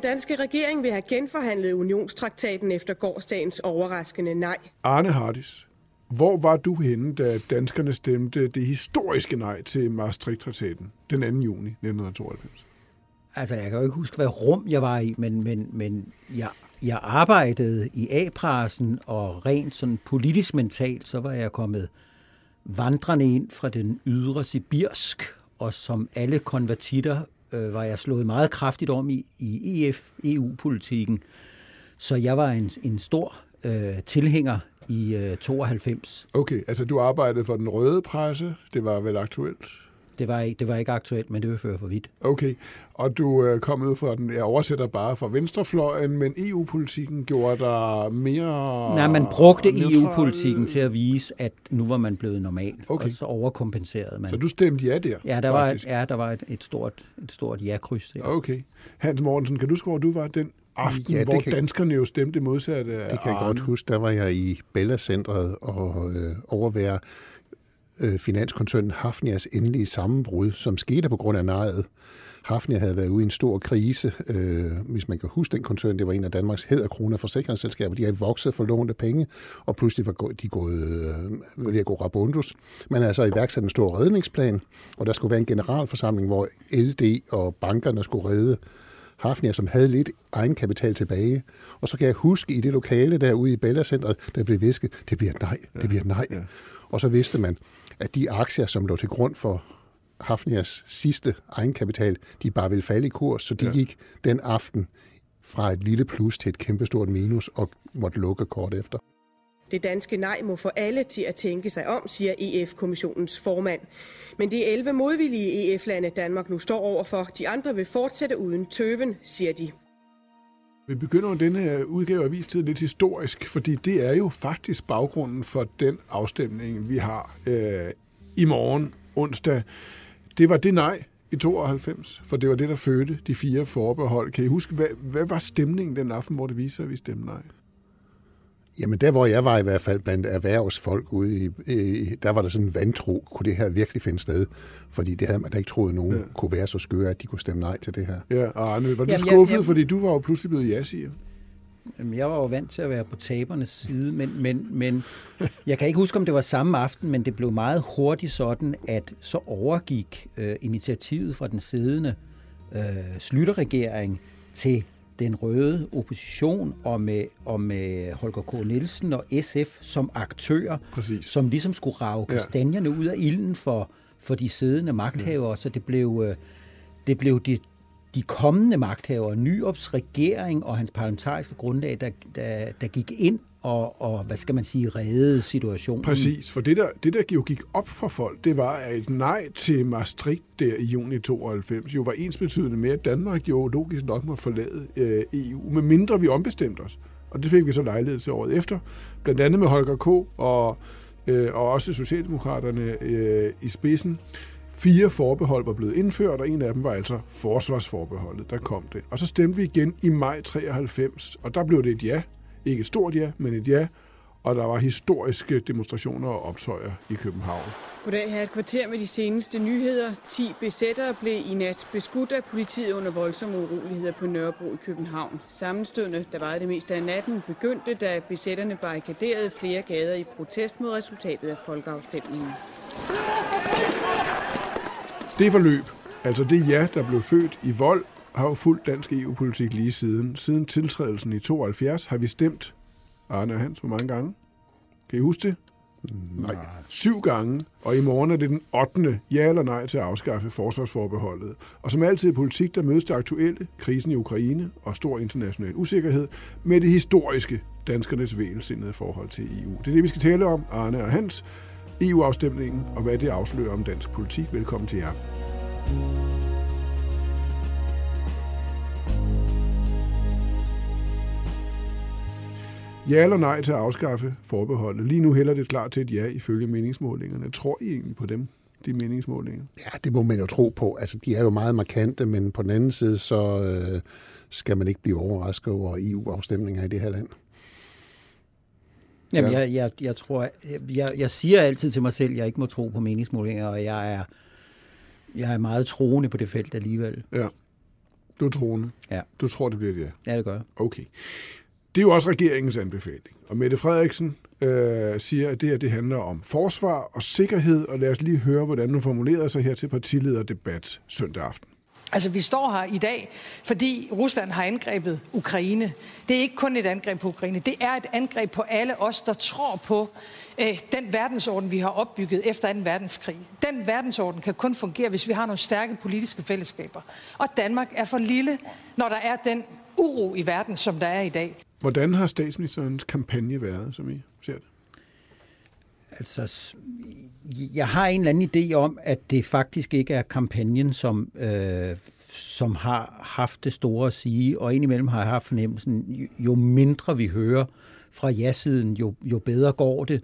Den danske regering vil have genforhandlet unionstraktaten efter gårdsdagens overraskende nej. Arne Hardis, hvor var du henne, da danskerne stemte det historiske nej til Maastricht-traktaten den 2. juni 1992? Altså, jeg kan jo ikke huske, hvad rum jeg var i, men, men, men jeg, jeg arbejdede i A-pressen, og rent sådan politisk mentalt, så var jeg kommet vandrende ind fra den ydre Sibirsk, og som alle konvertitter øh, var jeg slået meget kraftigt om i, i EF-EU-politikken. Så jeg var en, en stor øh, tilhænger i øh, 92. Okay, altså du arbejdede for den røde presse, det var vel aktuelt? Det var, ikke, det var ikke aktuelt, men det vil føre for vidt. Okay, og du øh, kom ud fra den, jeg oversætter bare fra venstrefløjen, men EU-politikken gjorde der mere Nej, man brugte neutral- EU-politikken til at vise, at nu var man blevet normal, Okay. og så overkompenserede man. Så du stemte ja der? ja, der var, et, faktisk. ja, der var et, et stort, et stort ja-kryds der. Okay. Hans Mortensen, kan du huske, hvor du var den aften, Ja, hvor kan- danskerne jo stemte modsatte Det kan jeg godt huske. Der var jeg i Bella-centret og øh, overvære øh, finanskoncernen Hafnias endelige sammenbrud, som skete på grund af nejet. Hafnia havde været ude i en stor krise. Øh, hvis man kan huske den koncern, det var en af Danmarks hæderkroner forsikringsselskaber. De havde vokset for lånte penge, og pludselig var de gået øh, ved at gå rabundus. Man havde så iværksat en stor redningsplan, og der skulle være en generalforsamling, hvor LD og bankerne skulle redde Hafnia, som havde lidt egenkapital tilbage. Og så kan jeg huske i det lokale derude i Bella-centret, der blev visket, det bliver nej, det bliver nej. Ja. Og så vidste man, at de aktier, som lå til grund for Hafnias sidste egenkapital, de bare ville falde i kurs, så de ja. gik den aften fra et lille plus til et kæmpestort minus og måtte lukke kort efter. Det danske nej må få alle til at tænke sig om, siger EF-kommissionens formand. Men det er 11 modvillige EF-lande, Danmark nu står overfor. De andre vil fortsætte uden tøven, siger de. Vi begynder jo denne her udgave af Vistid lidt historisk, fordi det er jo faktisk baggrunden for den afstemning, vi har øh, i morgen, onsdag. Det var det nej i 92, for det var det, der fødte de fire forbehold. Kan I huske, hvad, hvad var stemningen den aften, hvor det viser, at vi stemte nej? Jamen der, hvor jeg var i hvert fald blandt erhvervsfolk ude i, der var der sådan en vantro, kunne det her virkelig finde sted? Fordi det havde man da ikke troet, nogen ja. kunne være så skøre, at de kunne stemme nej til det her. Ja, og Arne, var du Jamen, skuffet, jeg- fordi du var jo pludselig blevet ja, siger. Jamen, Jeg var jo vant til at være på tabernes side, men, men, men jeg kan ikke huske, om det var samme aften, men det blev meget hurtigt sådan, at så overgik øh, initiativet fra den siddende øh, slutterregering til den røde opposition og med, og med Holger K. Nielsen og SF som aktører, Præcis. som ligesom skulle rave Ja. kastanjerne ud af ilden for, for de siddende magthavere, så det blev, øh, det blev de, de kommende magthavere, Nyops regering og hans parlamentariske grundlag, der, der, der gik ind og, og, hvad skal man sige, redde situationen. Præcis, for det der, det der jo gik op for folk, det var, at et nej til Maastricht der i juni 92 jo var ensbetydende med, at Danmark jo logisk nok måtte forlade øh, EU, med mindre vi ombestemte os. Og det fik vi så lejlighed til året efter, blandt andet med Holger K. og, øh, og også Socialdemokraterne øh, i spidsen. Fire forbehold var blevet indført, og en af dem var altså forsvarsforbeholdet, der kom det. Og så stemte vi igen i maj 93, og der blev det et ja. Ikke et stort ja, men et ja. Og der var historiske demonstrationer og optøjer i København. Goddag her et kvarter med de seneste nyheder. 10 besættere blev i nat beskudt af politiet under voldsomme uroligheder på Nørrebro i København. Sammenstødene, der varede det meste af natten, begyndte, da besætterne barrikaderede flere gader i protest mod resultatet af folkeafstemningen. Det forløb, altså det ja, der blev født i vold, har jo fulgt dansk EU-politik lige siden. Siden tiltrædelsen i 72 har vi stemt, Arne og Hans, hvor mange gange? Kan I huske det? Nej. Syv gange, og i morgen er det den 8. ja eller nej til at afskaffe forsvarsforbeholdet. Og som altid i politik, der mødes det aktuelle, krisen i Ukraine og stor international usikkerhed, med det historiske, danskernes vælsindede forhold til EU. Det er det, vi skal tale om, Arne og Hans. EU-afstemningen og hvad det afslører om dansk politik. Velkommen til jer. Ja eller nej til at afskaffe forbeholdet? Lige nu hælder det klart til et ja ifølge meningsmålingerne. Tror I egentlig på dem, de meningsmålinger? Ja, det må man jo tro på. Altså, de er jo meget markante, men på den anden side, så øh, skal man ikke blive overrasket over EU-afstemninger i det her land. Jamen, jeg, jeg, jeg tror, jeg, jeg siger altid til mig selv, at jeg ikke må tro på meningsmålinger, og jeg er, jeg er meget troende på det felt alligevel. Ja. Du er troende? Ja. Du tror, det bliver det ja? Ja, det gør jeg. Okay. Det er jo også regeringens anbefaling. Og Mette Frederiksen øh, siger, at det her det handler om forsvar og sikkerhed, og lad os lige høre, hvordan hun formulerede sig her til partilederdebat søndag aften. Altså, vi står her i dag, fordi Rusland har angrebet Ukraine. Det er ikke kun et angreb på Ukraine, det er et angreb på alle os, der tror på øh, den verdensorden, vi har opbygget efter 2. verdenskrig. Den verdensorden kan kun fungere, hvis vi har nogle stærke politiske fællesskaber. Og Danmark er for lille, når der er den uro i verden, som der er i dag. Hvordan har statsministerens kampagne været, som I ser det? Altså, jeg har en eller anden idé om, at det faktisk ikke er kampagnen, som, øh, som har haft det store at sige, og indimellem har jeg haft fornemmelsen, jo mindre vi hører fra ja-siden, jo, jo bedre går det,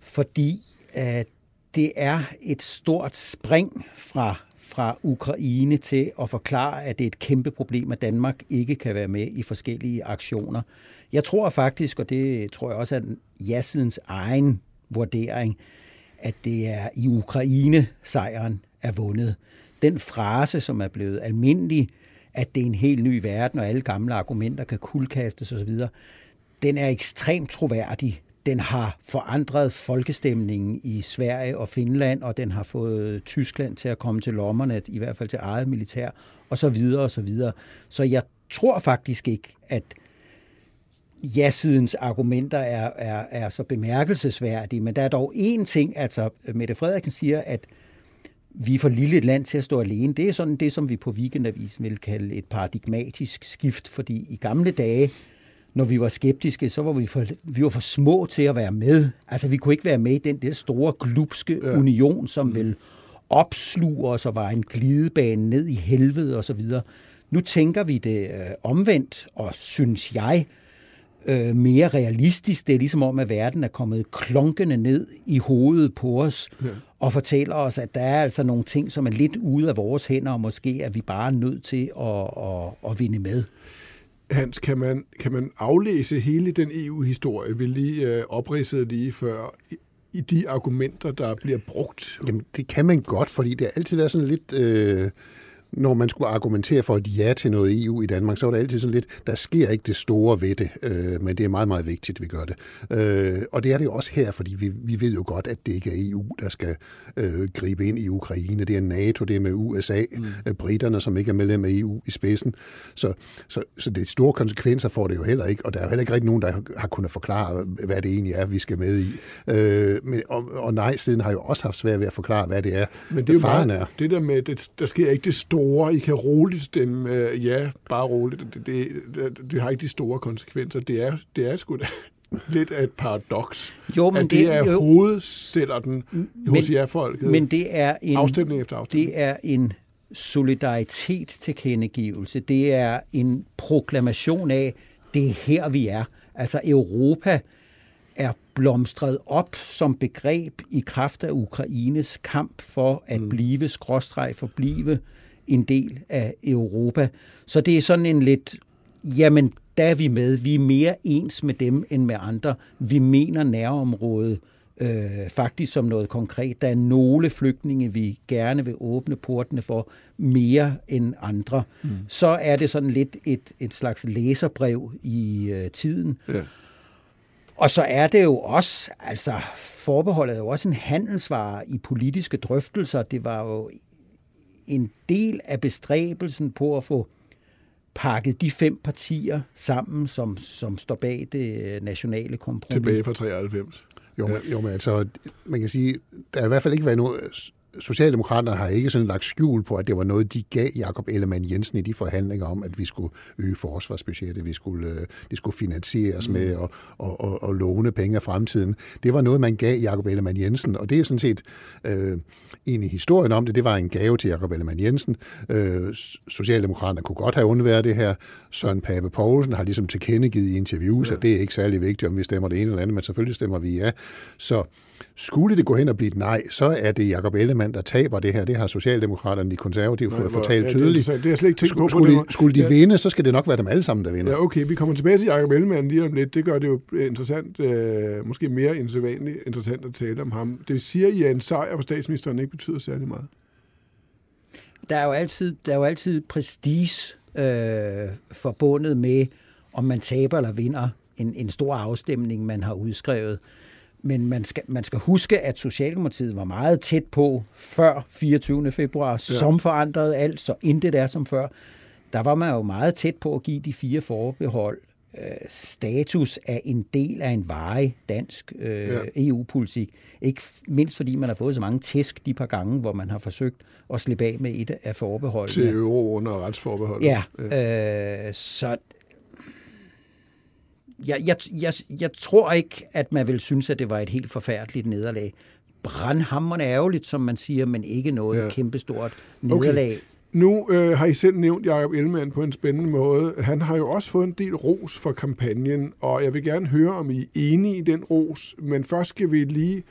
fordi at det er et stort spring fra fra Ukraine til at forklare, at det er et kæmpe problem, at Danmark ikke kan være med i forskellige aktioner. Jeg tror faktisk, og det tror jeg også er ja-sidens egen vurdering, at det er i Ukraine sejren er vundet. Den frase, som er blevet almindelig, at det er en helt ny verden, og alle gamle argumenter kan kuldkastes osv., den er ekstremt troværdig den har forandret folkestemningen i Sverige og Finland, og den har fået Tyskland til at komme til lommerne, i hvert fald til eget militær, og så videre og så videre. Så jeg tror faktisk ikke, at ja-sidens argumenter er, er, er så bemærkelsesværdige, men der er dog én ting, altså Mette Frederiksen siger, at vi er for lille et land til at stå alene. Det er sådan det, som vi på Weekendavisen vil kalde et paradigmatisk skift, fordi i gamle dage, når vi var skeptiske, så var vi for, vi var for små til at være med. Altså, vi kunne ikke være med i den der store glupske ja. union, som mm. vil opsluge os og var en glidebane ned i helvede og så videre. Nu tænker vi det øh, omvendt, og synes jeg, øh, mere realistisk. Det er ligesom om, at verden er kommet klonkende ned i hovedet på os ja. og fortæller os, at der er altså nogle ting, som er lidt ude af vores hænder, og måske er vi bare nødt til at, at, at vinde med. Hans, kan man, kan man aflæse hele den EU-historie, vi lige øh, opridsede lige før, i, i de argumenter, der bliver brugt? Jamen, det kan man godt, fordi det har altid været sådan lidt... Øh når man skulle argumentere for et ja til noget EU i Danmark, så var det altid sådan lidt, der sker ikke det store ved det, øh, men det er meget, meget vigtigt, at vi gør det. Øh, og det er det jo også her, fordi vi, vi ved jo godt, at det ikke er EU, der skal øh, gribe ind i Ukraine. Det er NATO, det er med USA, mm. øh, britterne, som ikke er medlem af EU i spidsen. Så, så, så det er store konsekvenser for det jo heller ikke, og der er jo heller ikke rigtig nogen, der har kunnet forklare, hvad det egentlig er, vi skal med i. Øh, men, og, og nej-siden har jo også haft svært ved at forklare, hvad det er, men det er faren er. Det der med, det, der sker ikke det store store. I kan roligt stemme øh, ja, bare roligt. Det, det, det, det har ikke de store konsekvenser. Det er, det er sgu da lidt af et paradoks. Jo, men at det, det er jo, hovedsætter men, hos jer-folket. Men det er en, afstemning efter afstemning. Det er en solidaritetstilkendegivelse. Det er en proklamation af, det er her, vi er. Altså Europa er blomstret op som begreb i kraft af Ukraines kamp for at mm. blive, skråstreg forblive en del af Europa. Så det er sådan en lidt, jamen, der er vi med. Vi er mere ens med dem end med andre. Vi mener nærområdet øh, faktisk som noget konkret. Der er nogle flygtninge, vi gerne vil åbne portene for mere end andre. Mm. Så er det sådan lidt et, et slags læserbrev i øh, tiden. Ja. Og så er det jo også, altså forbeholdet er jo også en handelsvare i politiske drøftelser. Det var jo en del af bestræbelsen på at få pakket de fem partier sammen, som, som står bag det øh, nationale kompromis. Tilbage fra 93. Jo, ja. jo men altså, man kan sige, der har i hvert fald ikke været nogen Socialdemokraterne har ikke sådan lagt skjul på, at det var noget, de gav Jakob Ellemann Jensen i de forhandlinger om, at vi skulle øge forsvarsbudgettet, vi skulle, øh, det skulle finansieres mm. med og, og, og, og låne penge af fremtiden. Det var noget, man gav Jakob Ellemann Jensen, og det er sådan set øh, en i historien om det, det var en gave til Jakob Ellemann Jensen. Øh, Socialdemokraterne kunne godt have undværet det her. Søren Pape Poulsen har ligesom tilkendegivet i interviews, ja. at det er ikke særlig vigtigt, om vi stemmer det ene eller andet, men selvfølgelig stemmer vi ja. Så skulle det gå hen og blive et nej, så er det Jacob Ellemann, der taber det her. Det har Socialdemokraterne, de konservative, fået fortalt ja, tydeligt. Det, det er slet ikke tænkt på. Skulle, de, skulle de ja. vinde, så skal det nok være dem alle sammen, der vinder. Ja, okay. Vi kommer tilbage til Jacob Ellemann lige om lidt. Det gør det jo interessant, øh, måske mere end sædvanligt interessant at tale om ham. Det siger I, at en sejr for statsministeren ikke betyder særlig meget? Der er jo altid, der er jo altid prestige øh, forbundet med, om man taber eller vinder en, en stor afstemning, man har udskrevet. Men man skal, man skal huske, at Socialdemokratiet var meget tæt på før 24. februar, ja. som forandrede alt, så intet er som før. Der var man jo meget tæt på at give de fire forbehold øh, status af en del af en varig dansk øh, ja. EU-politik. Ikke mindst fordi man har fået så mange tæsk de par gange, hvor man har forsøgt at slippe af med et af forbeholdene. Til euro under retsforbeholdet. Ja, ja. Øh, så jeg, jeg, jeg, jeg tror ikke, at man vil synes, at det var et helt forfærdeligt nederlag. Brandhammerne ærgerligt, som man siger, men ikke noget ja. kæmpestort nederlag. Okay. Nu øh, har I selv nævnt Jacob Ellemann på en spændende måde. Han har jo også fået en del ros for kampagnen, og jeg vil gerne høre, om I er enige i den ros. Men først skal vi lige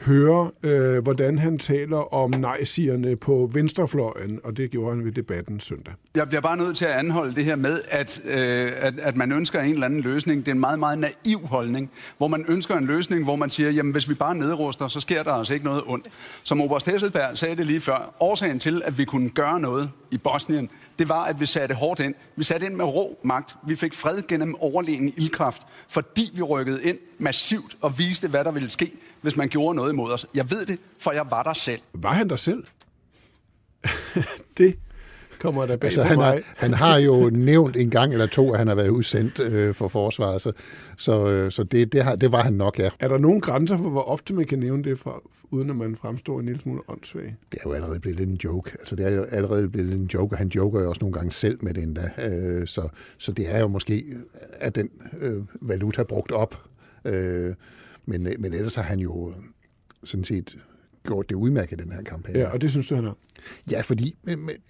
høre, øh, hvordan han taler om nej-sigerne på venstrefløjen, og det gjorde han ved debatten søndag. Jeg bliver bare nødt til at anholde det her med, at, øh, at, at man ønsker en eller anden løsning. Det er en meget, meget naiv holdning, hvor man ønsker en løsning, hvor man siger, jamen hvis vi bare nedruster, så sker der altså ikke noget ondt. Som Oberst Hesselberg sagde det lige før, årsagen til, at vi kunne gøre noget i Bosnien, det var, at vi satte hårdt ind. Vi satte ind med rå magt. Vi fik fred gennem overlegen ildkraft, fordi vi rykkede ind massivt og viste, hvad der ville ske, hvis man gjorde noget imod os. Jeg ved det, for jeg var der selv. Var han der selv? det kommer der bag altså, han, har, han har jo nævnt en gang eller to, at han har været udsendt øh, for forsvaret, så, så, øh, så det, det, har, det var han nok, ja. Er der nogen grænser for, hvor ofte man kan nævne det, fra, uden at man fremstår en lille smule åndssvag? Det er jo allerede blevet lidt en joke. Altså, det er jo allerede blevet lidt en joke, og han joker jo også nogle gange selv med det endda. Øh, så, så det er jo måske, at den øh, valuta brugt op. Øh, men, men ellers har han jo sådan set gjort det udmærket, den her kampagne. Ja, og det synes du, han har? Ja, fordi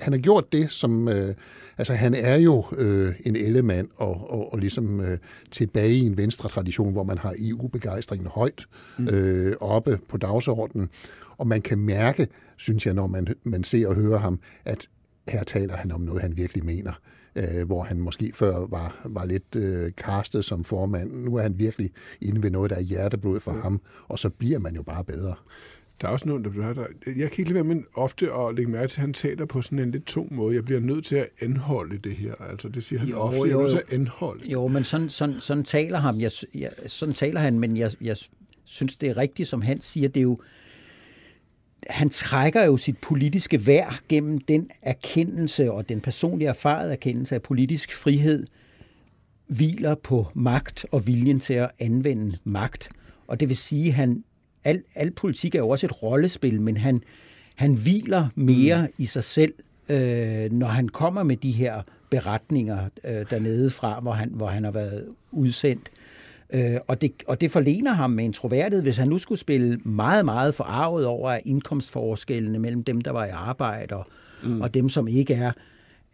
han har gjort det, som... Øh, altså, han er jo øh, en elemand og, og, og ligesom øh, tilbage i en venstre tradition, hvor man har EU-begejstringen højt mm. øh, oppe på dagsordenen. Og man kan mærke, synes jeg, når man, man ser og hører ham, at her taler han om noget, han virkelig mener øh, hvor han måske før var, var lidt øh, castet som formand. Nu er han virkelig inde ved noget, der er hjerteblod for ja. ham, og så bliver man jo bare bedre. Der er også noget, der, der Jeg kan ikke lide være med ofte at lægge mærke til, at han taler på sådan en lidt tung måde. Jeg bliver nødt til at anholde det her. Altså, det siger han jo, ofte, jo, jeg er nødt til at anholde. Jo, men sådan, sådan, sådan taler ham. Jeg, jeg, sådan taler han, men jeg, jeg synes, det er rigtigt, som han siger. Det er jo, han trækker jo sit politiske værd gennem den erkendelse og den personlige erfarede erkendelse af politisk frihed hviler på magt og viljen til at anvende magt. Og det vil sige, at han, al, al politik er jo også et rollespil, men han, han hviler mere mm. i sig selv, øh, når han kommer med de her beretninger øh, dernede fra, hvor han, hvor han har været udsendt. Øh, og, det, og det forlener ham med en troværdighed, hvis han nu skulle spille meget, meget forarvet over indkomstforskellene mellem dem, der var i arbejde og, mm. og dem, som ikke er,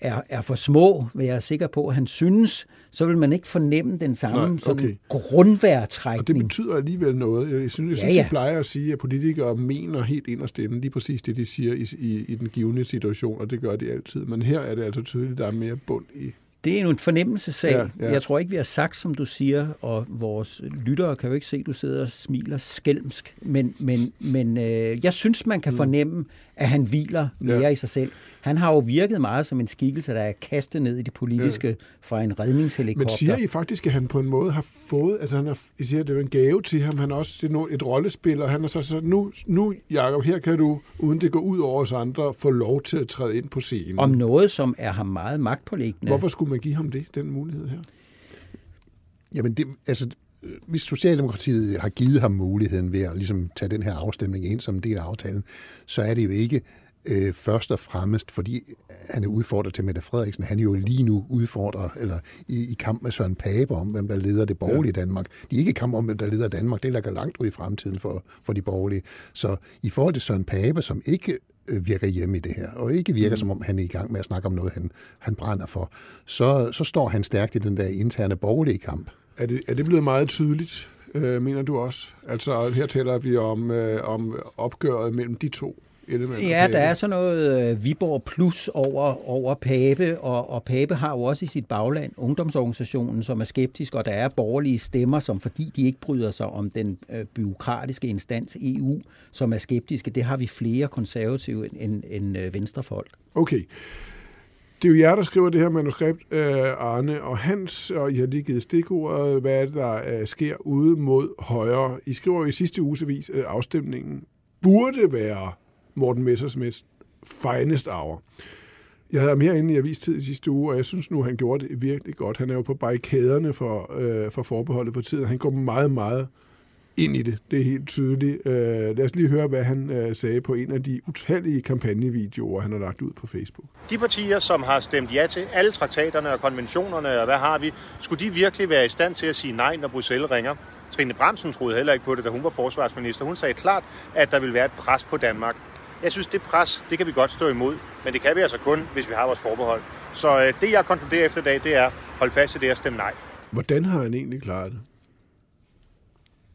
er, er for små, vil jeg er sikker på, at han synes, så vil man ikke fornemme den samme Nej, okay. grundværtrækning. Og det betyder alligevel noget. Jeg synes, jeg, synes, ja, ja. jeg plejer at sige, at politikere mener helt ind og stemme lige præcis det, de siger i, i, i den givende situation, og det gør de altid. Men her er det altså tydeligt, at der er mere bund i det er jo en fornemmelsesag. Ja, ja. Jeg tror ikke, vi har sagt, som du siger, og vores lyttere kan jo ikke se, at du sidder og smiler skælmsk, men, men, men øh, jeg synes, man kan mm. fornemme, at han hviler mere ja. i sig selv. Han har jo virket meget som en skikkelse, der er kastet ned i det politiske ja. fra en redningshelikopter. Men siger I faktisk, at han på en måde har fået, altså han har, I siger, at det er en gave til ham, han er også det er et rollespil, og han er så, så nu, nu, Jacob, her kan du, uden det går ud over os andre, få lov til at træde ind på scenen. Om noget, som er ham meget magtpålæggende. Hvorfor skulle man give ham det, den mulighed her? Jamen, det, altså, hvis Socialdemokratiet har givet ham muligheden ved at ligesom tage den her afstemning ind som en del af aftalen, så er det jo ikke øh, først og fremmest, fordi han er udfordret til Mette Frederiksen. Han er jo lige nu udfordret eller i, i kamp med Søren Pape om, hvem der leder det borgerlige ja. Danmark. De er ikke i kamp om, hvem der leder Danmark. Det ligger langt ud i fremtiden for, for de borgerlige. Så i forhold til Søren Pape, som ikke øh, virker hjemme i det her, og ikke virker mm. som om han er i gang med at snakke om noget, han, han brænder for, så, så står han stærkt i den der interne borgerlige kamp. Er det, er det blevet meget tydeligt, øh, mener du også? Altså her taler vi om, øh, om opgøret mellem de to Ellemann Ja, der er sådan noget øh, Viborg Plus over, over Pape, og, og Pape har jo også i sit bagland ungdomsorganisationen, som er skeptisk, og der er borgerlige stemmer, som fordi de ikke bryder sig om den øh, byråkratiske instans EU, som er skeptiske. Det har vi flere konservative end, end øh, venstrefolk. Okay. Det er jo jer, der skriver det her manuskript, øh, Arne og Hans, og I har lige givet stikordet, hvad det, der øh, sker ude mod højre. I skriver i sidste uges avis, øh, afstemningen burde være Morten Messersmiths finest hour. Jeg havde ham herinde i Avistid i sidste uge, og jeg synes nu, han gjorde det virkelig godt. Han er jo på barrikaderne for, øh, for forbeholdet for tiden. Han går meget, meget ind i det. Det er helt tydeligt. Øh, lad os lige høre, hvad han øh, sagde på en af de utallige kampagnevideoer, han har lagt ud på Facebook. De partier, som har stemt ja til alle traktaterne og konventionerne, og hvad har vi, skulle de virkelig være i stand til at sige nej, når Bruxelles ringer? Trine Bramsen troede heller ikke på det, da hun var forsvarsminister. Hun sagde klart, at der vil være et pres på Danmark. Jeg synes, det pres, det kan vi godt stå imod, men det kan vi altså kun, hvis vi har vores forbehold. Så øh, det, jeg konkluderer efter i dag, det er, hold fast i det at stemme nej. Hvordan har han egentlig klaret det?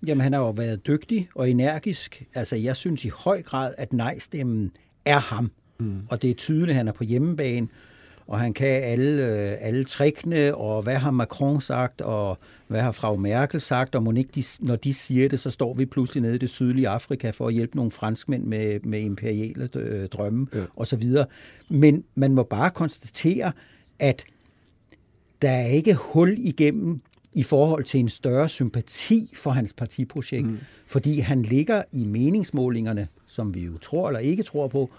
Jamen, han har jo været dygtig og energisk. Altså, jeg synes i høj grad, at nej-stemmen er ham. Mm. Og det er tydeligt, at han er på hjemmebane og han kan alle, øh, alle trickene, og hvad har Macron sagt, og hvad har Frau Merkel sagt, og ikke de, når de siger det, så står vi pludselig nede i det sydlige Afrika for at hjælpe nogle franskmænd med, med imperiale øh, drømme, ja. og så videre. Men man må bare konstatere, at der er ikke hul igennem i forhold til en større sympati for hans partiprojekt, mm. fordi han ligger i meningsmålingerne, som vi jo tror eller ikke tror på,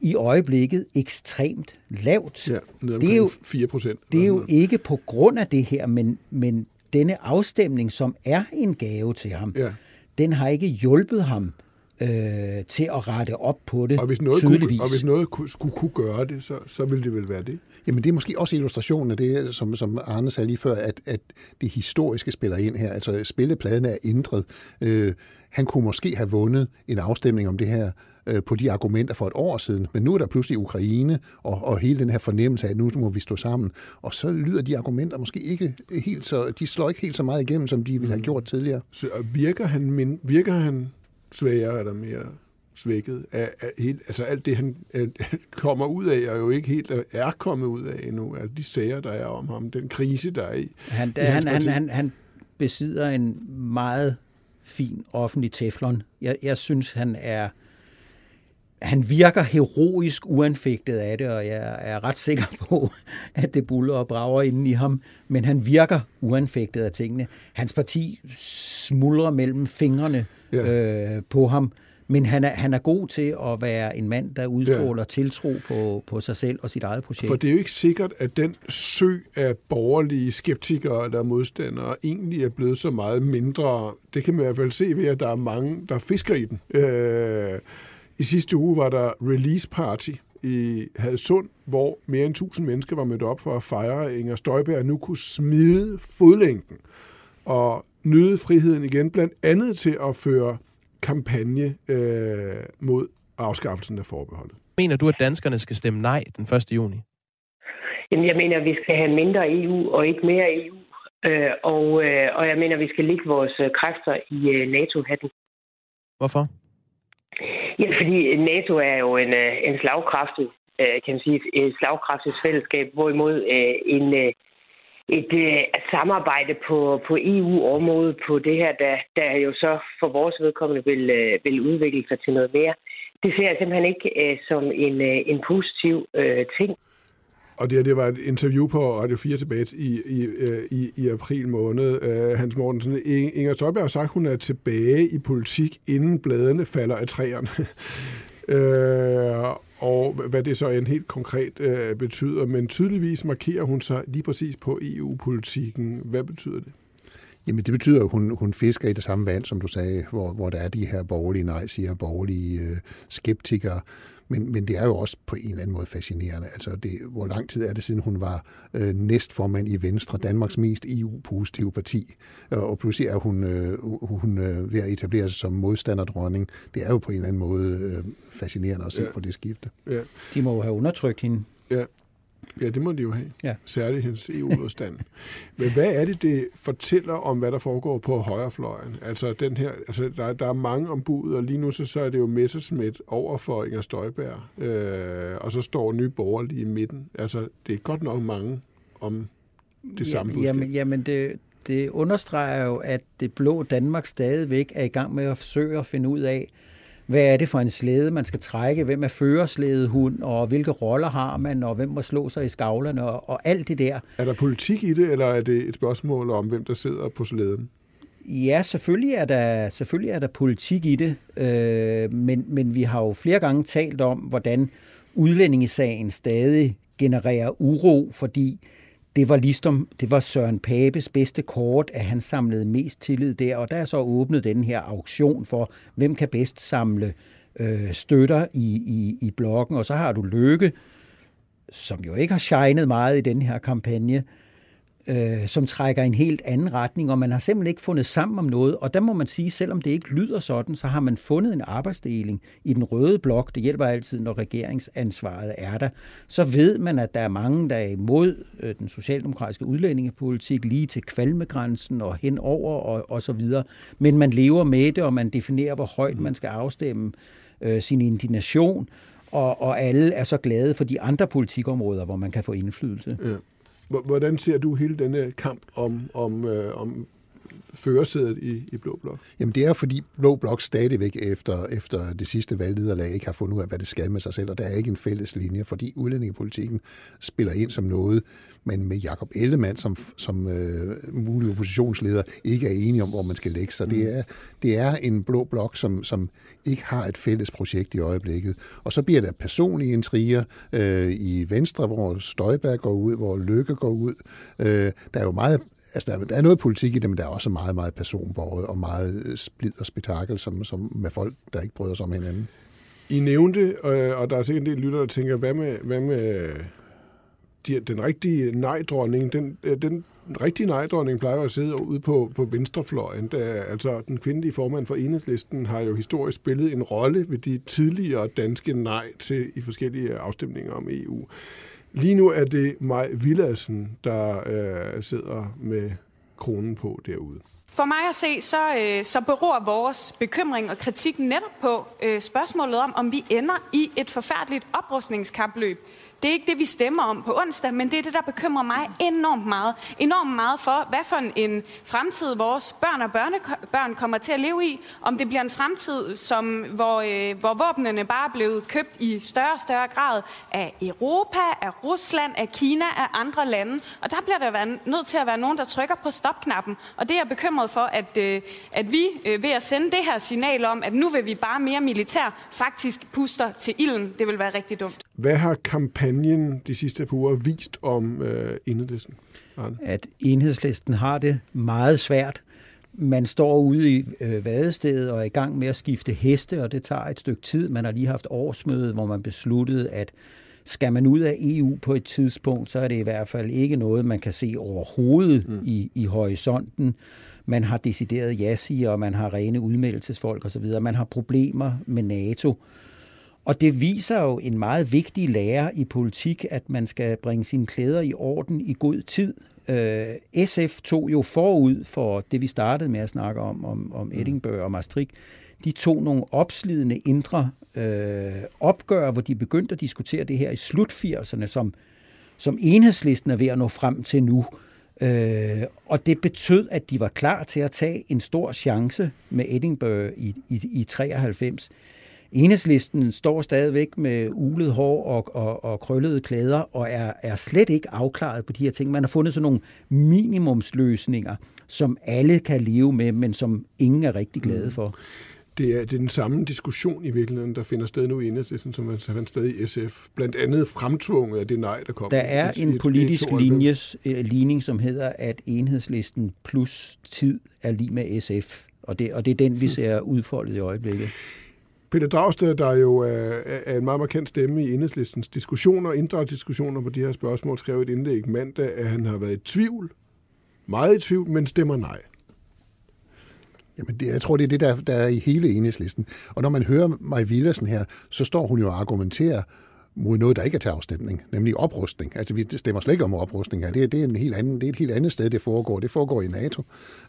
i øjeblikket ekstremt lavt. Ja, det er jo 4 procent. Det er jo ikke på grund af det her, men, men denne afstemning, som er en gave til ham, ja. den har ikke hjulpet ham øh, til at rette op på det, og hvis noget tydeligvis. Kunne, og hvis noget kunne, skulle kunne gøre det, så, så ville det vel være det? Jamen det er måske også illustrationen af det, som, som Arne sagde lige før, at, at det historiske spiller ind her. Altså spillepladen er ændret. Øh, han kunne måske have vundet en afstemning om det her øh, på de argumenter for et år siden, men nu er der pludselig Ukraine og, og hele den her fornemmelse af, at nu må vi stå sammen, og så lyder de argumenter måske ikke helt så, de slår ikke helt så meget igennem, som de ville have mm. gjort tidligere. Så virker han, min, virker han svagere eller mere svækket. Af, af helt, altså alt det, han øh, kommer ud af, er jo ikke helt er kommet ud af endnu. Altså de sager, der er om ham, den krise, der er i. Han, i han, han, han, han besidder en meget fin offentlig teflon. Jeg, jeg synes, han er han virker heroisk uanfægtet af det, og jeg er ret sikker på, at det buller og brager inden i ham. Men han virker uanfægtet af tingene. Hans parti smuldrer mellem fingrene ja. øh, på ham. Men han er, han er god til at være en mand, der udstråler ja. tiltro på, på sig selv og sit eget projekt. For det er jo ikke sikkert, at den sø af borgerlige skeptikere eller modstandere egentlig er blevet så meget mindre. Det kan man i hvert fald se ved, at der er mange, der fisker i den. Øh, I sidste uge var der release party i Hadsund, hvor mere end 1000 mennesker var mødt op for at fejre, at Inger Støjberg nu kunne smide fodlængden og nyde friheden igen, blandt andet til at føre kampagne øh, mod afskaffelsen af forbeholdet. Mener du, at danskerne skal stemme nej den 1. juni? Jamen, jeg mener, at vi skal have mindre EU og ikke mere EU. Øh, og, øh, og jeg mener, at vi skal lægge vores øh, kræfter i øh, NATO-hatten. Hvorfor? Ja, fordi NATO er jo en, øh, en slagkraftig, øh, kan man sige, et slagkraftigt fællesskab, hvorimod øh, en, øh, et øh, samarbejde på, på EU-området på det her, der, der jo så for vores vedkommende vil, øh, vil udvikle sig til noget mere. Det ser jeg simpelthen ikke øh, som en, øh, en positiv øh, ting. Og det, det var et interview på Radio 4 tilbage i, i, øh, i, i april måned. Øh, Hans Mortensen, Inger Støjberg har sagt, at hun er tilbage i politik, inden bladene falder af træerne. øh, og hvad det så end helt konkret øh, betyder. Men tydeligvis markerer hun sig lige præcis på EU-politikken. Hvad betyder det? Jamen det betyder, at hun, hun fisker i det samme vand, som du sagde, hvor, hvor der er de her borgerlige nej, siger borgerlige øh, skeptikere. Men, men det er jo også på en eller anden måde fascinerende. Altså, det, hvor lang tid er det siden, hun var øh, næstformand i Venstre, Danmarks mest EU-positive parti, og pludselig er hun, øh, hun øh, ved at etablere sig som modstanderdronning. Det er jo på en eller anden måde øh, fascinerende at se ja. på det skifte. Ja. De må jo have undertrykt hende. Ja. Ja, det må de jo have. Ja. Særligt hendes EU-modstand. Men hvad er det, det fortæller om, hvad der foregår på højrefløjen? Altså, den her, altså der, der er mange ombud, og lige nu så, så er det jo Messerschmidt over for Inger Støjberg, øh, og så står nye borgere lige i midten. Altså, det er godt nok mange om det samme jamen, jamen, jamen det, det understreger jo, at det blå Danmark stadigvæk er i gang med at forsøge at finde ud af, hvad er det for en slæde, man skal trække, hvem er førerslædehund, og hvilke roller har man, og hvem må slå sig i skavlerne, og, og alt det der. Er der politik i det, eller er det et spørgsmål om, hvem der sidder på slæden? Ja, selvfølgelig er der, selvfølgelig er der politik i det, øh, men, men vi har jo flere gange talt om, hvordan udlændingesagen stadig genererer uro, fordi det var ligesom, det var Søren Papes bedste kort, at han samlede mest tillid der, og der er så åbnet den her auktion for, hvem kan bedst samle øh, støtter i, i, i blokken, og så har du Lykke, som jo ikke har shined meget i den her kampagne, øh, som trækker en helt anden retning, og man har simpelthen ikke fundet sammen om noget. Og der må man sige, selvom det ikke lyder sådan, så har man fundet en arbejdsdeling i den røde blok. Det hjælper altid, når regeringsansvaret er der. Så ved man, at der er mange, der er imod øh, den socialdemokratiske udlændingepolitik, lige til kvalmegrænsen og henover og, og så videre. Men man lever med det, og man definerer, hvor højt man skal afstemme øh, sin indignation, og, og alle er så glade for de andre politikområder, hvor man kan få indflydelse. Ja. Hvordan ser du hele denne kamp om, om, øh, om førersædet i, i Blå Blok? Jamen det er fordi Blå Blok stadigvæk efter, efter det sidste valglederlag ikke har fundet ud af, hvad det skal med sig selv, og der er ikke en fælles linje, fordi udlændingepolitikken spiller ind som noget, men med Jakob Ellemann som, som øh, mulig oppositionsleder ikke er enige om, hvor man skal lægge sig. Mm. Det, er, det er en Blå Blok, som, som ikke har et fælles projekt i øjeblikket. Og så bliver der personlige intriger øh, i Venstre, hvor Støjberg går ud, hvor Lykke går ud. Øh, der er jo meget altså der, der er noget politik i det, men der er også meget, meget personborget og meget øh, splid og spektakel som, som med folk, der ikke bryder sig om hinanden. I nævnte, øh, og der er sikkert en del lyttere, der tænker, hvad med, hvad med øh, de, den rigtige nej-dronning? Den, øh, den rigtige nej-dronning plejer at sidde ude på, på venstrefløjen. Der, altså, den kvindelige formand for enhedslisten har jo historisk spillet en rolle ved de tidligere danske nej til i forskellige afstemninger om EU. Lige nu er det Maj Villadsen, der øh, sidder med kronen på derude. For mig at se, så, øh, så beror vores bekymring og kritik netop på øh, spørgsmålet om, om vi ender i et forfærdeligt oprustningskapløb det er ikke det, vi stemmer om på onsdag, men det er det, der bekymrer mig enormt meget. Enormt meget for, hvad for en fremtid vores børn og børnebørn kommer til at leve i. Om det bliver en fremtid, som, hvor, øh, hvor våbnene bare er blevet købt i større og større grad af Europa, af Rusland, af Kina, af andre lande. Og der bliver der været, nødt til at være nogen, der trykker på stopknappen. Og det er jeg bekymret for, at, øh, at vi øh, ved at sende det her signal om, at nu vil vi bare mere militær, faktisk puster til ilden. Det vil være rigtig dumt. Hvad har kampagnen de sidste par uger vist om øh, enhedslisten? Arne? At enhedslisten har det meget svært. Man står ude i øh, vadestedet og er i gang med at skifte heste, og det tager et stykke tid. Man har lige haft årsmøde, hvor man besluttede, at skal man ud af EU på et tidspunkt, så er det i hvert fald ikke noget, man kan se overhovedet mm. i, i horisonten. Man har decideret ja og man har rene udmeldelsesfolk osv. Man har problemer med NATO. Og det viser jo en meget vigtig lære i politik, at man skal bringe sine klæder i orden i god tid. Øh, SF tog jo forud for det, vi startede med at snakke om, om, om mm. Edinburgh og Maastricht, de tog nogle opslidende indre øh, opgør, hvor de begyndte at diskutere det her i slut 80'erne, som, som enhedslisten er ved at nå frem til nu. Øh, og det betød, at de var klar til at tage en stor chance med Edinburgh i, i, i 93. Enhedslisten står stadigvæk med ulet hår og, og, og krøllede klæder og er, er slet ikke afklaret på de her ting. Man har fundet sådan nogle minimumsløsninger, som alle kan leve med, men som ingen er rigtig glade mm. for. det er, det er den samme diskussion i virkeligheden, der finder sted nu i enhedslisten, som man fandt sted i SF. Blandt andet fremtvunget af det nej, der kom. Der er i- i- en i politisk 92. linjes, øh, ligning, som hedder, at enhedslisten plus tid er lige med SF. Og det, og det er den, vi ser udfoldet i øjeblikket. Peter Dragsted, der jo er, er en meget markant stemme i enhedslistens diskussioner, indre diskussioner på de her spørgsmål, skrev et indlæg mandag, at han har været i tvivl, meget i tvivl, men stemmer nej. Jamen, det, jeg tror, det er det, der, der er i hele enhedslisten. Og når man hører Maj Villersen her, så står hun jo og argumenterer mod noget, der ikke er til afstemning, nemlig oprustning. Altså, vi stemmer slet ikke om oprustning her. Det, er- det, er, en helt anden, det er et helt andet sted, det foregår. Det foregår i NATO,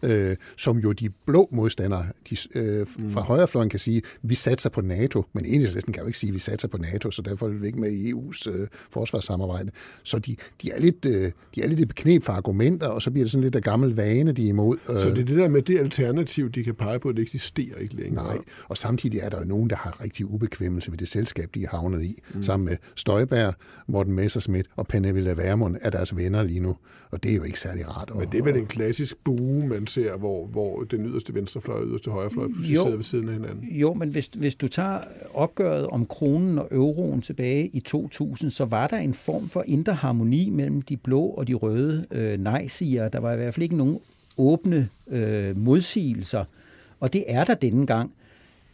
øh, som jo de blå modstandere de, øh, fra højrefløjen kan sige, vi satser på NATO, men enhedslisten kan jo ikke sige, vi satser på NATO, så derfor er vi ikke med i EU's øh, forsvarssamarbejde. Så de, de, er lidt, øh, de er lidt i beknep for argumenter, og så bliver det sådan lidt af gammel vane, de er imod. Så det er det der med det alternativ, de kan pege på, det eksisterer ikke længere. Nej, og samtidig er der jo nogen, der har rigtig ubekvemmelse ved det selskab, de er havnet i. Mm. Sammen med Støjberg, Morten Messerschmidt og Pernille Vermund er deres venner lige nu. Og det er jo ikke særlig rart. Men det er vel en klassisk bue, man ser, hvor, hvor den yderste venstrefløj og yderste højrefløj pludselig Jo. sidder ved siden af hinanden. Jo, men hvis, hvis du tager opgøret om kronen og euroen tilbage i 2000, så var der en form for indre harmoni mellem de blå og de røde øh, nej-siger. Der var i hvert fald ikke nogen åbne øh, modsigelser, og det er der denne gang.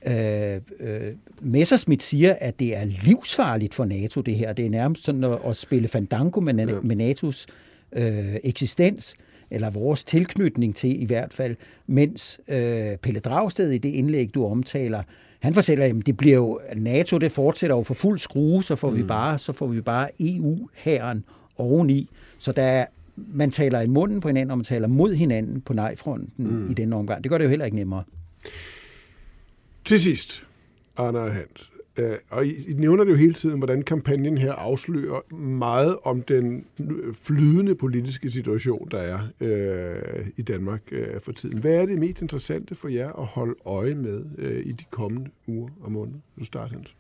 Øh, øh, Messerschmidt siger, at det er livsfarligt for NATO, det her. Det er nærmest sådan at, at spille fandango med, ja. med NATO's øh, eksistens, eller vores tilknytning til i hvert fald, mens øh, Pelle Dragsted i det indlæg, du omtaler, han fortæller, at det bliver jo, NATO det fortsætter jo for fuld skrue, så får, mm. vi, bare, så får vi bare EU-hæren oveni. Så der er, man taler i munden på hinanden, og man taler mod hinanden på nej-fronten mm. i denne omgang. Det gør det jo heller ikke nemmere. Til sidst, Arne og Hans, øh, og I, I nævner det jo hele tiden, hvordan kampagnen her afslører meget om den flydende politiske situation, der er øh, i Danmark øh, for tiden. Hvad er det mest interessante for jer at holde øje med øh, i de kommende uger og måneder? Du starter, Hans.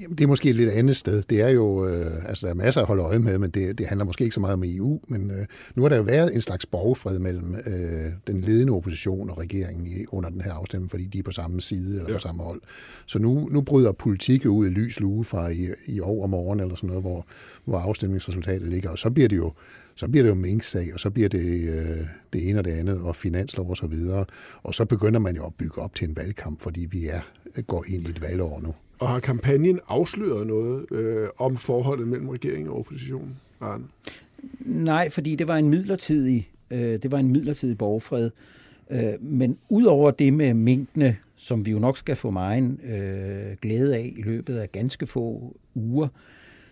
Jamen, det er måske et lidt andet sted. Det er jo, øh, altså der er masser at holde øje med, men det, det handler måske ikke så meget om EU. Men øh, nu har der jo været en slags borgerfred mellem øh, den ledende opposition og regeringen i, under den her afstemning, fordi de er på samme side eller ja. på samme hold. Så nu, nu bryder politik ud i lys lue fra i, i overmorgen eller sådan noget, hvor, hvor afstemningsresultatet ligger. Og så bliver det jo så bliver det jo Mink-sag, og så bliver det øh, det ene og det andet, og finanslov og så videre. Og så begynder man jo at bygge op til en valgkamp, fordi vi er går ind i et valgår nu. Og har kampagnen afsløret noget øh, om forholdet mellem regeringen og oppositionen, Arne? Nej, fordi det var en midlertidig, øh, det var en midlertidig borgerfred. Øh, men udover det med minkene, som vi jo nok skal få meget øh, glæde af i løbet af ganske få uger,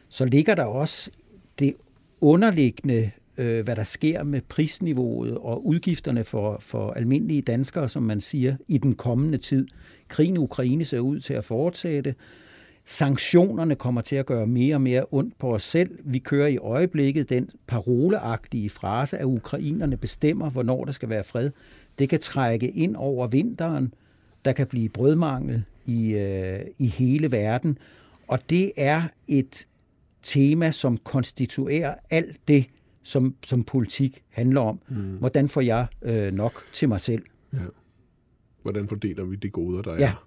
så ligger der også det underliggende, øh, hvad der sker med prisniveauet og udgifterne for, for almindelige danskere, som man siger, i den kommende tid. Krigen i Ukraine ser ud til at fortsætte. Sanktionerne kommer til at gøre mere og mere ondt på os selv. Vi kører i øjeblikket den paroleagtige frase, at ukrainerne bestemmer, hvornår der skal være fred. Det kan trække ind over vinteren. Der kan blive brødmangel i, øh, i hele verden. Og det er et tema, som konstituerer alt det, som, som politik handler om. Mm. Hvordan får jeg øh, nok til mig selv? Ja. Hvordan fordeler vi de goder, der Ja. er?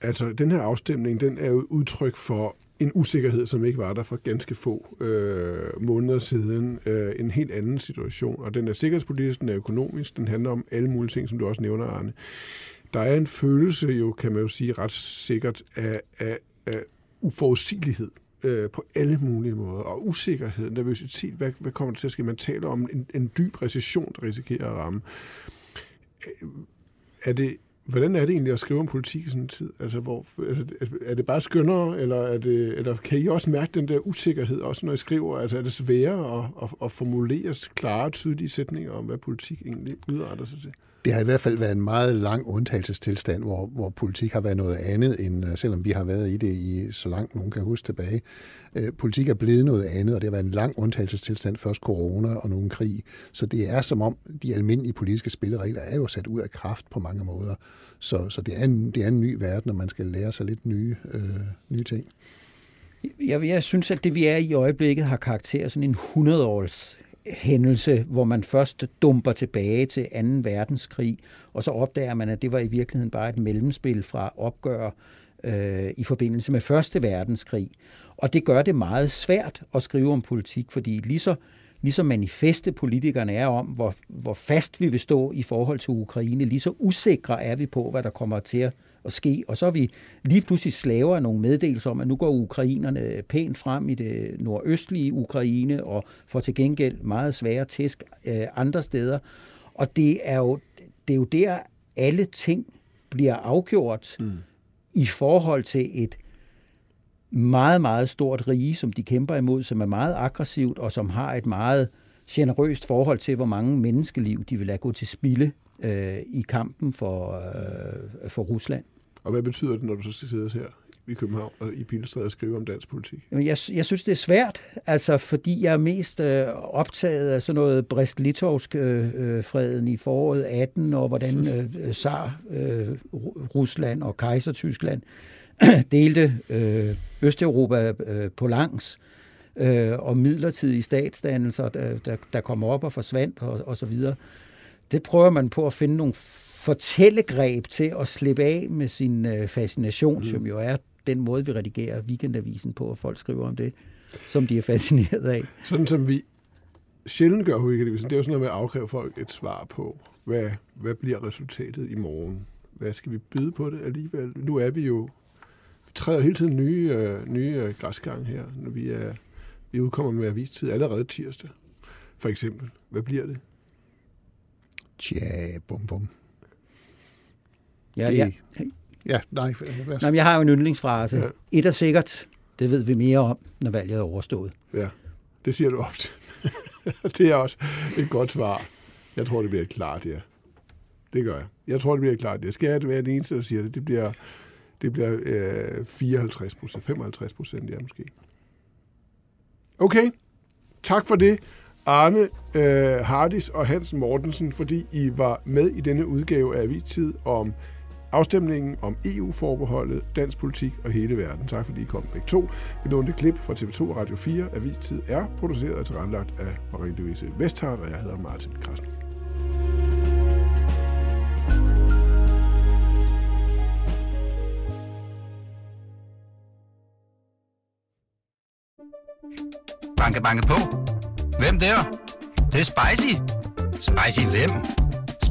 Altså, den her afstemning, den er jo udtryk for en usikkerhed, som ikke var der for ganske få øh, måneder siden. Øh, en helt anden situation, og den er sikkerhedspolitisk, den er økonomisk, den handler om alle mulige ting, som du også nævner, Arne. Der er en følelse jo, kan man jo sige ret sikkert, af, af, af uforudsigelighed øh, på alle mulige måder. Og usikkerhed, nervøsitet, hvad, hvad kommer der til at ske? Man taler om en, en dyb recession, der risikerer at ramme. Øh, er det, hvordan er det egentlig at skrive om politik i sådan en tid? Altså, hvor, altså, er det bare skønnere, eller, er det, eller kan I også mærke den der usikkerhed, også når I skriver? Altså, er det sværere at, at, at formulere klare, tydelige sætninger om, hvad politik egentlig udretter sig til? Det har i hvert fald været en meget lang undtagelsestilstand, hvor, hvor politik har været noget andet, end øh, selvom vi har været i det i så langt nogen kan huske tilbage. Øh, politik er blevet noget andet, og det har været en lang undtagelsestilstand, først corona og nu en krig. Så det er som om, de almindelige politiske spilleregler er jo sat ud af kraft på mange måder. Så, så det, er en, det er en ny verden, og man skal lære sig lidt nye, øh, nye ting. Jeg, jeg synes, at det vi er i øjeblikket har karakter af sådan en 100-års hændelse, hvor man først dumper tilbage til 2. verdenskrig, og så opdager man, at det var i virkeligheden bare et mellemspil fra opgør øh, i forbindelse med Første verdenskrig. Og det gør det meget svært at skrive om politik, fordi lige så, lige så manifeste politikerne er om, hvor, hvor fast vi vil stå i forhold til Ukraine, lige så usikre er vi på, hvad der kommer til at at ske. Og så er vi lige pludselig slaver af nogle meddelelser om, at nu går ukrainerne pænt frem i det nordøstlige Ukraine og får til gengæld meget svære tæsk øh, andre steder. Og det er jo, det er jo der, alle ting bliver afgjort mm. i forhold til et meget, meget stort rige, som de kæmper imod, som er meget aggressivt og som har et meget generøst forhold til, hvor mange menneskeliv de vil lade gå til spilde øh, i kampen for, øh, for Rusland. Og hvad betyder det, når du så sidder her i København og i Pilestræde og skriver om dansk politik? Jamen, jeg, jeg synes, det er svært, altså, fordi jeg er mest øh, optaget af sådan noget Brest-Litowsk-freden øh, i foråret 18, og hvordan øh, Tsar, øh, Rusland og Kejser-Tyskland delte øh, Østeuropa øh, på langs, øh, og midlertidige statsdannelser, der, der, der kommer op og forsvandt, og, og så videre. Det prøver man på at finde nogle fortællegreb til at slippe af med sin øh, fascination, mm. som jo er den måde, vi redigerer weekendavisen på, og folk skriver om det, som de er fascineret af. Sådan som vi sjældent gør weekendavisen, det er jo sådan noget med at afkræve folk et svar på, hvad, hvad bliver resultatet i morgen? Hvad skal vi byde på det alligevel? Nu er vi jo, vi træder hele tiden nye, øh, nye øh, græsgang her, når vi, er, vi udkommer med avistid allerede tirsdag, for eksempel. Hvad bliver det? Tja, bum bum. Ja, det, ja. ja nej. nej jeg har jo en yndlingsfrase. Ja. Et er sikkert, det ved vi mere om, når valget er overstået. Ja, det siger du ofte. det er også et godt svar. Jeg tror, det bliver et klart ja. Det gør jeg. Jeg tror, det bliver et klart ja. Skal jeg være den eneste, der siger det? Det bliver, det bliver øh, 54 procent, 55 procent, ja måske. Okay, tak for det. Arne øh, Hardis og Hans Mortensen, fordi I var med i denne udgave af Avistid om afstemningen om EU-forbeholdet, dansk politik og hele verden. Tak fordi I kom begge to. Vi lånte klip fra TV2 og Radio 4. Avistid er produceret og tilrettelagt af Marie-Louise Vesthardt, og jeg hedder Martin Krasnik. Banke, banke på. Hvem der? Det, det er spicy. Spicy hvem?